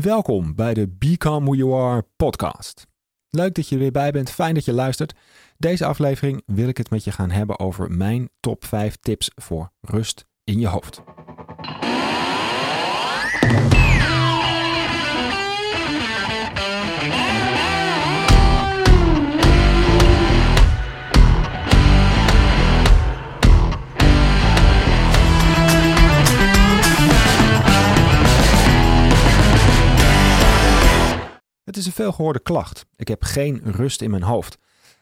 Welkom bij de Become Who You Are podcast. Leuk dat je er weer bij bent, fijn dat je luistert. Deze aflevering wil ik het met je gaan hebben over mijn top 5 tips voor rust in je hoofd. Is een veelgehoorde klacht. Ik heb geen rust in mijn hoofd.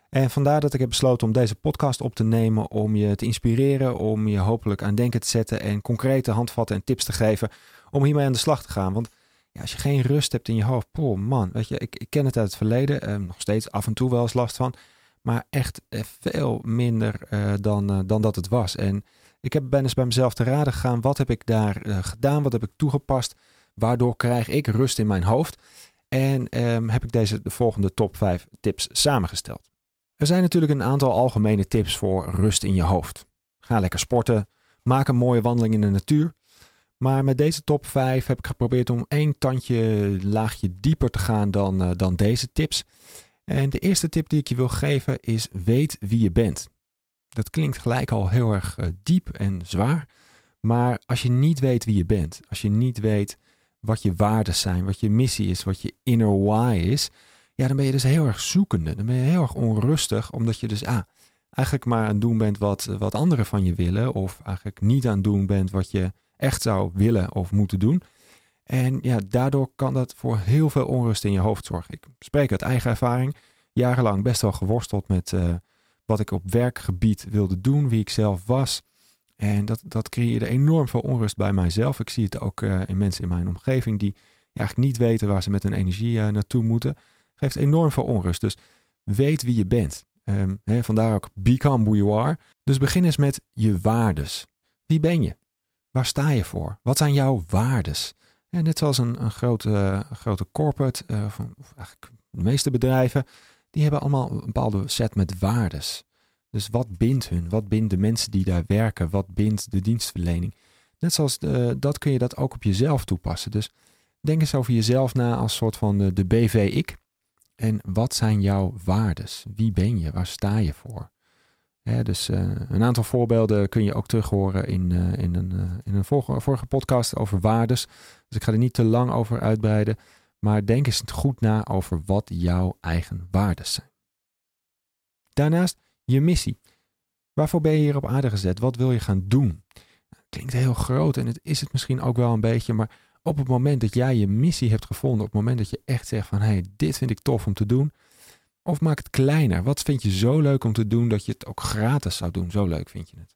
En vandaar dat ik heb besloten om deze podcast op te nemen om je te inspireren, om je hopelijk aan denken te zetten en concrete handvatten en tips te geven om hiermee aan de slag te gaan. Want ja, als je geen rust hebt in je hoofd, poh man, weet je, ik, ken het uit het verleden, eh, nog steeds af en toe wel eens last van, maar echt eh, veel minder eh, dan, eh, dan dat het was. En ik heb ben eens bij mezelf te raden gegaan, wat heb ik daar eh, gedaan, wat heb ik toegepast, waardoor krijg ik rust in mijn hoofd. En ehm, heb ik deze de volgende top 5 tips samengesteld. Er zijn natuurlijk een aantal algemene tips voor rust in je hoofd. Ga lekker sporten, maak een mooie wandeling in de natuur. Maar met deze top 5 heb ik geprobeerd om één tandje laagje dieper te gaan dan, uh, dan deze tips. En de eerste tip die ik je wil geven is weet wie je bent. Dat klinkt gelijk al heel erg uh, diep en zwaar. Maar als je niet weet wie je bent, als je niet weet wat je waarden zijn, wat je missie is, wat je inner why is, ja, dan ben je dus heel erg zoekende. Dan ben je heel erg onrustig, omdat je dus ah, eigenlijk maar aan het doen bent wat, wat anderen van je willen, of eigenlijk niet aan het doen bent wat je echt zou willen of moeten doen. En ja, daardoor kan dat voor heel veel onrust in je hoofd zorgen. Ik spreek uit eigen ervaring, jarenlang best wel geworsteld met uh, wat ik op werkgebied wilde doen, wie ik zelf was. En dat, dat creëerde enorm veel onrust bij mijzelf. Ik zie het ook uh, in mensen in mijn omgeving die eigenlijk niet weten waar ze met hun energie uh, naartoe moeten. Geeft enorm veel onrust. Dus weet wie je bent. Um, hè, vandaar ook become who you are. Dus begin eens met je waardes. Wie ben je? Waar sta je voor? Wat zijn jouw waardes? En net zoals een, een grote, grote corporate, uh, of, of eigenlijk de meeste bedrijven, die hebben allemaal een bepaalde set met waardes. Dus wat bindt hun? Wat bindt de mensen die daar werken? Wat bindt de dienstverlening? Net zoals de, dat kun je dat ook op jezelf toepassen. Dus denk eens over jezelf na als soort van de, BV-ik. En wat zijn jouw waardes? Wie ben je? Waar sta je voor? Dus uh, een aantal voorbeelden kun je ook terug horen in, uh, in een, in een vorige, vorige podcast over waardes. Dus ik ga er niet te lang over uitbreiden. Maar denk eens goed na over wat jouw eigen waardes zijn. Daarnaast je missie. Waarvoor ben je hier op aarde gezet? Wat wil je gaan doen? Klinkt heel groot en het is het misschien ook wel een beetje, maar op het moment dat jij je missie hebt gevonden, op het moment dat je echt zegt van hé, hey, dit vind ik tof om te doen, of maak het kleiner. Wat vind je zo leuk om te doen dat je het ook gratis zou doen? Zo leuk vind je het.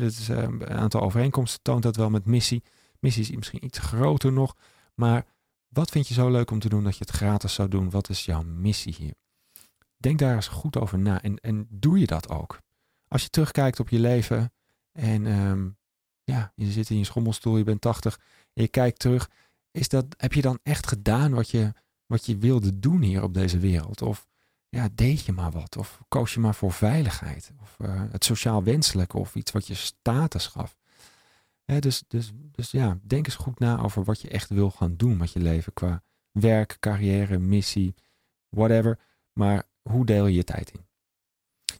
Dat is, uh, een aantal overeenkomsten toont dat wel met missie. Missie is misschien iets groter nog, maar wat vind je zo leuk om te doen dat je het gratis zou doen? Wat is jouw missie hier? Denk daar eens goed over na en, en doe je dat ook. Als je terugkijkt op je leven en um, ja, je zit in je schommelstoel, je bent 80 en je kijkt terug, is dat, heb je dan echt gedaan wat je, wat je wilde doen hier op deze wereld? Of ja, deed je maar wat? Of koos je maar voor veiligheid? Of uh, het sociaal wenselijke of iets wat je status gaf? Dus, dus, dus ja, denk eens goed na over wat je echt wil gaan doen met je leven qua werk, carrière, missie, whatever. Maar hoe deel je je tijd in?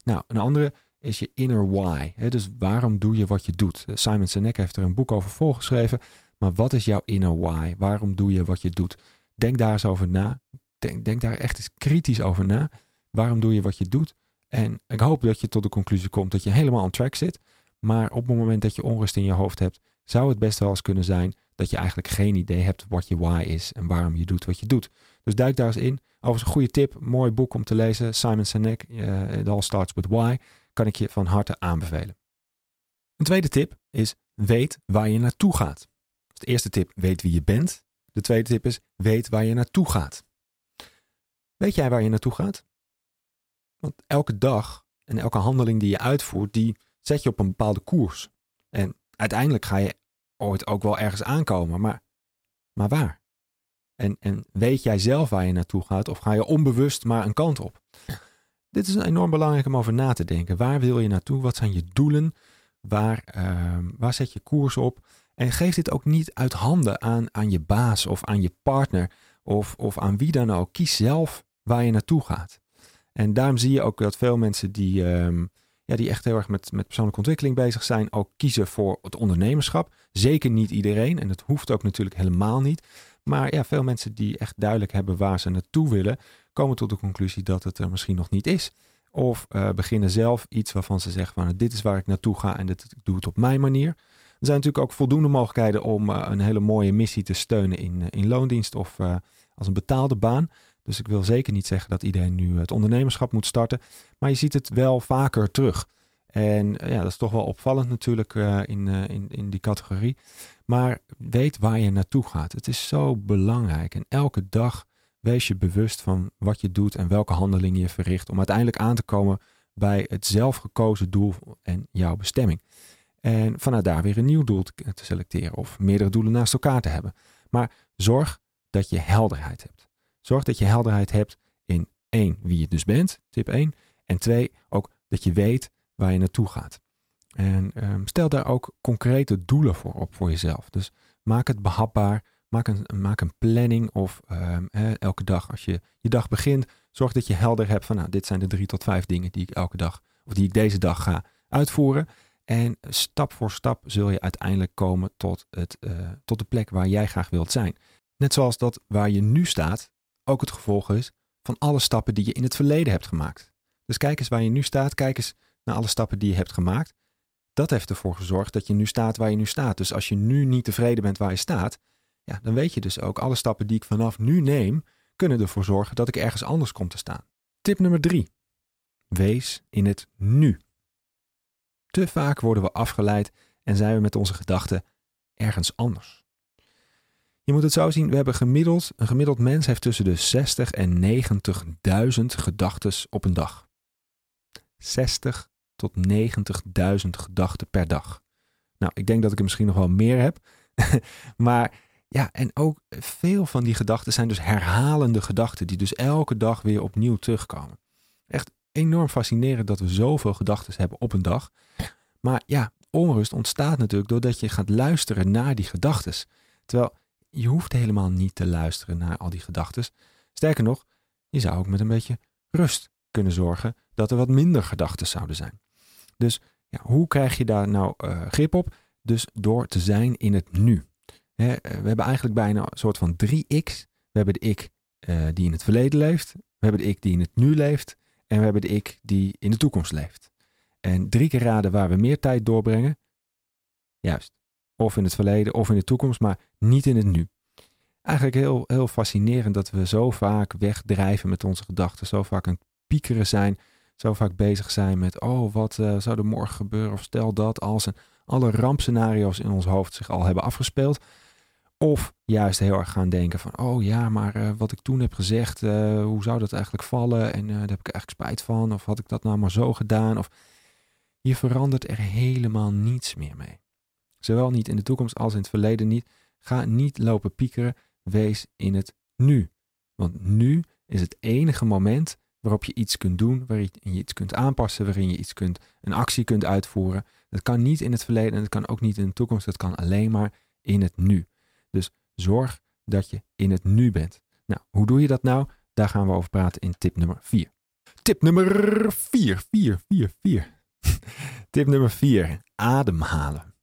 Nou, een andere is je inner why. Hè? Dus waarom doe je wat je doet? Simon Sinek heeft er een boek over volgeschreven. Maar wat is jouw inner why? Waarom doe je wat je doet? Denk daar eens over na. Denk, denk daar echt eens kritisch over na. Waarom doe je wat je doet? En ik hoop dat je tot de conclusie komt dat je helemaal on track zit. Maar op het moment dat je onrust in je hoofd hebt, zou het best wel eens kunnen zijn dat je eigenlijk geen idee hebt wat je why is en waarom je doet wat je doet. Dus duik daar eens in. Overigens een goede tip, mooi boek om te lezen. Simon Sinek, uh, It All Starts With Why. Kan ik je van harte aanbevelen. Een tweede tip is, weet waar je naartoe gaat. Dus de eerste tip, weet wie je bent. De tweede tip is, weet waar je naartoe gaat. Weet jij waar je naartoe gaat? Want elke dag en elke handeling die je uitvoert, die zet je op een bepaalde koers. En uiteindelijk ga je ooit ook wel ergens aankomen, maar, maar waar? En, en weet jij zelf waar je naartoe gaat of ga je onbewust maar een kant op? Dit is enorm belangrijk om over na te denken. Waar wil je naartoe? Wat zijn je doelen? Waar, uh, waar zet je koers op? En geef dit ook niet uit handen aan, aan je baas of aan je partner of, of aan wie dan ook. Kies zelf waar je naartoe gaat. En daarom zie je ook dat veel mensen die, ehm, ja, die echt heel erg met, met persoonlijke ontwikkeling bezig zijn, ook kiezen voor het ondernemerschap. Zeker niet iedereen en dat hoeft ook natuurlijk helemaal niet. Maar ja, veel mensen die echt duidelijk hebben waar ze naartoe willen, komen tot de conclusie dat het er misschien nog niet is. Of uh, beginnen zelf iets waarvan ze zeggen van dit is waar ik naartoe ga en dit, ik doe het op mijn manier. Er zijn natuurlijk ook voldoende mogelijkheden om uh, een hele mooie missie te steunen in, uh, in loondienst of als een betaalde baan. Dus ik wil zeker niet zeggen dat iedereen nu het ondernemerschap moet starten. Maar je ziet het wel vaker terug. En ja, dat is toch wel opvallend natuurlijk in, in, in die categorie. Maar weet waar je naartoe gaat. Het is zo belangrijk. En elke dag wees je bewust van wat je doet en welke handelingen je verricht. Om uiteindelijk aan te komen bij het zelfgekozen doel en jouw bestemming. En vanuit daar weer een nieuw doel te, selecteren of meerdere doelen naast elkaar te hebben. Maar zorg dat je helderheid hebt. Zorg dat je helderheid hebt in één, wie je dus bent, tip 1. En twee, ook dat je weet waar je naartoe gaat. En um, stel daar ook concrete doelen voor op voor jezelf. Dus maak het behapbaar. Maak een, maak een planning of um, hè, elke dag als je je dag begint, zorg dat je helder hebt van nou, dit zijn de drie tot vijf dingen die ik elke dag of die ik deze dag ga uitvoeren. En stap voor stap zul je uiteindelijk komen tot, het, uh, tot de plek waar jij graag wilt zijn. Net zoals dat waar je nu staat ook het gevolg is van alle stappen die je in het verleden hebt gemaakt. Dus kijk eens waar je nu staat, kijk eens naar alle stappen die je hebt gemaakt. Dat heeft ervoor gezorgd dat je nu staat waar je nu staat. Dus als je nu niet tevreden bent waar je staat, ja, dan weet je dus ook alle stappen die ik vanaf nu neem, kunnen ervoor zorgen dat ik ergens anders kom te staan. Tip nummer drie. Wees in het nu. Te vaak worden we afgeleid en zijn we met onze gedachten ergens anders. Je moet het zo zien, we hebben gemiddeld, een gemiddeld mens heeft tussen de 60 en 90.000 gedachten op een dag. 60 tot 90.000 gedachten per dag. Nou, ik denk dat ik er misschien nog wel meer heb. maar ja, en ook veel van die gedachten zijn dus herhalende gedachten, die dus elke dag weer opnieuw terugkomen. Echt enorm fascinerend dat we zoveel gedachten hebben op een dag. Maar ja, onrust ontstaat natuurlijk doordat je gaat luisteren naar die gedachten. Terwijl je hoeft helemaal niet te luisteren naar al die gedachten. Sterker nog, je zou ook met een beetje rust kunnen zorgen dat er wat minder gedachten zouden zijn. Dus ja, hoe krijg je daar nou uh, grip op? Dus door te zijn in het nu. Eh, we hebben eigenlijk bijna een soort van drie x. We hebben de ik uh, die in het verleden leeft. We hebben de ik die in het nu leeft. En we hebben de ik die in de toekomst leeft. En drie keer raden waar we meer tijd doorbrengen. Juist. Of in het verleden of in de toekomst, maar niet in het nu. Eigenlijk heel, heel fascinerend dat we zo vaak wegdrijven met onze gedachten. Zo vaak het piekeren zijn. Zo vaak bezig zijn met, oh, wat uh, zou er morgen gebeuren? Of stel dat als een, alle rampscenario's in ons hoofd zich al hebben afgespeeld. Of juist heel erg gaan denken van, oh ja, maar uh, wat ik toen heb gezegd, uh, hoe zou dat eigenlijk vallen? En daar heb ik eigenlijk spijt van. Of had ik dat nou maar zo gedaan? Of je verandert er helemaal niets meer mee. Zowel niet in de toekomst als in het verleden niet. Ga niet lopen piekeren. Wees in het nu. Want nu is het enige moment waarop je iets kunt doen, waarin je iets kunt aanpassen, waarin je iets kunt, een actie kunt uitvoeren. Dat kan niet in het verleden en dat kan ook niet in de toekomst. Dat kan alleen maar in het nu. Dus zorg dat je in het nu bent. Nou, hoe doe je dat nou? Daar gaan we over praten in tip nummer 4. Tip nummer 4, 4, 4, 4. tip nummer 4, ademhalen.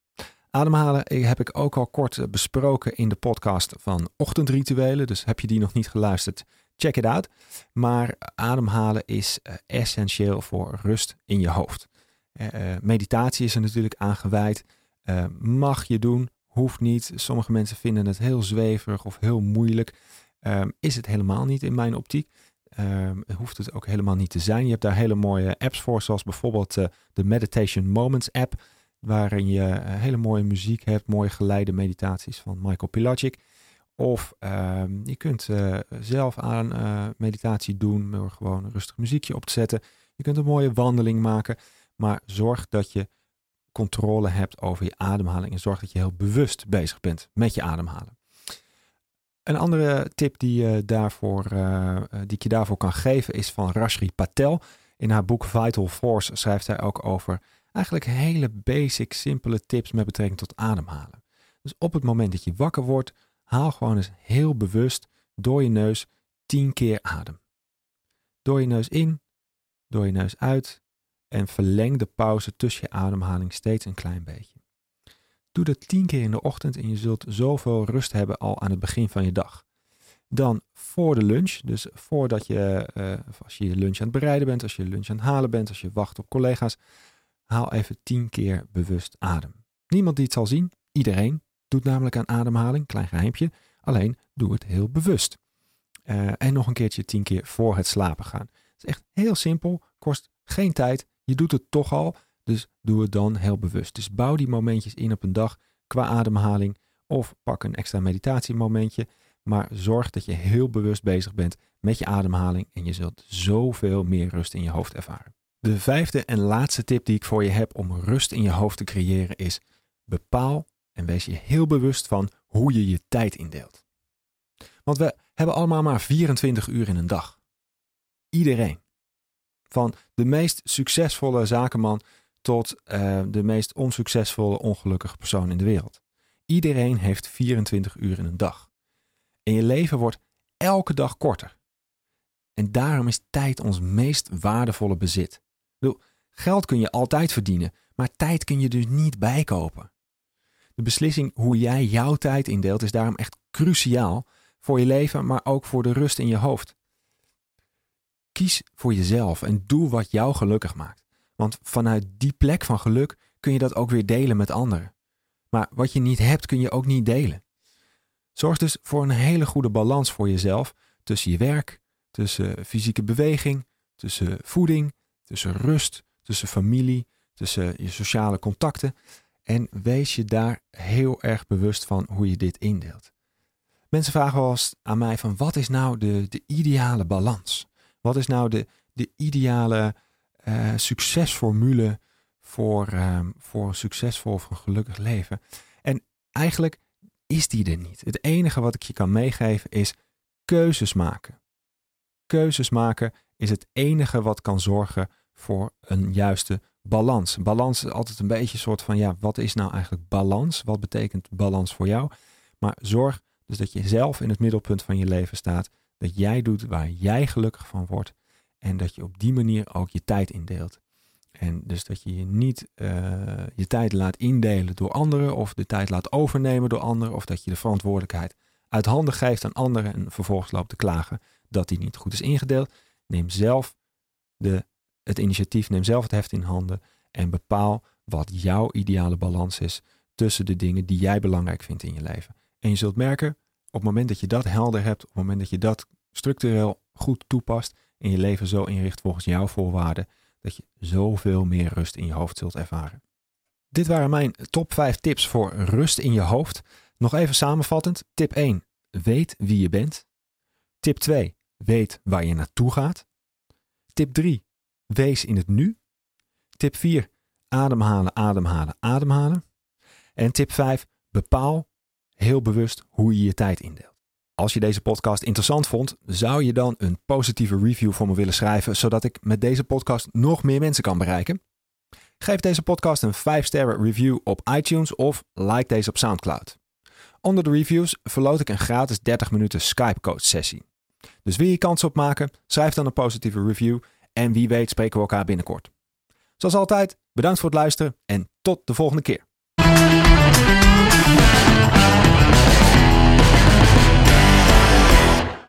Ademhalen heb ik ook al kort besproken in de podcast van Ochtendrituelen. Dus heb je die nog niet geluisterd, check it out. Maar ademhalen is uh, essentieel voor rust in je hoofd. Uh, meditatie is er natuurlijk aangeweid. Uh, mag je doen, hoeft niet. Sommige mensen vinden het heel zweverig of heel moeilijk. Um, is het helemaal niet in mijn optiek. Um, hoeft het ook helemaal niet te zijn. Je hebt daar hele mooie apps voor, zoals bijvoorbeeld de Meditation Moments app, waarin je hele mooie muziek hebt, mooie geleide meditaties van Michael Pilacic. Of um, je kunt uh, zelf aan meditatie doen door gewoon een rustig muziekje op te zetten. Je kunt een mooie wandeling maken, maar zorg dat je controle hebt over je ademhaling en zorg dat je heel bewust bezig bent met je ademhalen. Een andere tip die, uh, daarvoor, uh, die ik je daarvoor kan geven is van Rashri Patel. In haar boek Vital Force schrijft zij ook over eigenlijk hele basic, simpele tips met betrekking tot ademhalen. Dus op het moment dat je wakker wordt, haal gewoon eens heel bewust door je neus 10 keer adem. Door je neus in, door je neus uit en verleng de pauze tussen je ademhaling steeds een klein beetje. Doe dat 10 keer in de ochtend en je zult zoveel rust hebben al aan het begin van je dag. Dan voor de lunch, dus voordat je, uh, als je je lunch aan het bereiden bent, als je je lunch aan het halen bent, als je wacht op collega's, haal even 10 keer bewust adem. Niemand die het zal zien, iedereen doet namelijk aan ademhaling, klein geheimpje, alleen doe het heel bewust. Uh, en nog een keertje 10 keer voor het slapen gaan. Het is echt heel simpel, kost geen tijd, je doet het toch al, dus doe het dan heel bewust. Dus bouw die momentjes in op een dag qua ademhaling of pak een extra meditatiemomentje. Maar zorg dat je heel bewust bezig bent met je ademhaling en je zult zoveel meer rust in je hoofd ervaren. De vijfde en laatste tip die ik voor je heb om rust in je hoofd te creëren is: bepaal en wees je heel bewust van hoe je je tijd indeelt. Want we hebben allemaal maar 24 uur in een dag. Iedereen. Van de meest succesvolle zakenman tot uh, de meest onsuccesvolle ongelukkige persoon in de wereld. Iedereen heeft 24 uur in een dag. En je leven wordt elke dag korter. En daarom is tijd ons meest waardevolle bezit. Geld kun je altijd verdienen, maar tijd kun je dus niet bijkopen. De beslissing hoe jij jouw tijd indeelt is daarom echt cruciaal voor je leven, maar ook voor de rust in je hoofd. Kies voor jezelf en doe wat jou gelukkig maakt. Want vanuit die plek van geluk kun je dat ook weer delen met anderen. Maar wat je niet hebt, kun je ook niet delen. Zorg dus voor een hele goede balans voor jezelf tussen je werk, tussen fysieke beweging, tussen voeding, tussen rust, tussen familie, tussen je sociale contacten. En wees je daar heel erg bewust van hoe je dit indeelt. Mensen vragen wel eens aan mij van wat is nou de, de ideale balans? Wat is nou de, de ideale uh, succesformule voor, uh, voor een succesvol of een gelukkig leven? En eigenlijk is die er niet. Het enige wat ik je kan meegeven is keuzes maken. Keuzes maken is het enige wat kan zorgen voor een juiste balans. Balans is altijd een beetje een soort van, ja, wat is nou eigenlijk balans? Wat betekent balans voor jou? Maar zorg dus dat je zelf in het middelpunt van je leven staat. Dat jij doet waar jij gelukkig van wordt. En dat je op die manier ook je tijd indeelt. En dus dat je je niet uh, je tijd laat indelen door anderen of de tijd laat overnemen door anderen of dat je de verantwoordelijkheid uit handen geeft aan anderen en vervolgens loopt te klagen dat die niet goed is ingedeeld. Neem zelf de, het initiatief, neem zelf het heft in handen en bepaal wat jouw ideale balans is tussen de dingen die jij belangrijk vindt in je leven. En je zult merken, op het moment dat je dat helder hebt, op het moment dat je dat structureel goed toepast en je leven zo inricht volgens jouw voorwaarden, dat je zoveel meer rust in je hoofd zult ervaren. Dit waren mijn top 5 tips voor rust in je hoofd. Nog even samenvattend. Tip 1. Weet wie je bent. Tip 2. Weet waar je naartoe gaat. Tip 3. Wees in het nu. Tip 4. Ademhalen, ademhalen, ademhalen. En tip 5. Bepaal heel bewust hoe je je tijd indeelt. Als je deze podcast interessant vond, zou je dan een positieve review voor me willen schrijven, zodat ik met deze podcast nog meer mensen kan bereiken? Geef deze podcast een 5-sterren review op iTunes of like deze op SoundCloud. Onder de reviews verloot ik een gratis 30 minuten Skype coach sessie. Dus wil je kans op maken? Schrijf dan een positieve review en wie weet spreken we elkaar binnenkort. Zoals altijd, bedankt voor het luisteren en tot de volgende keer.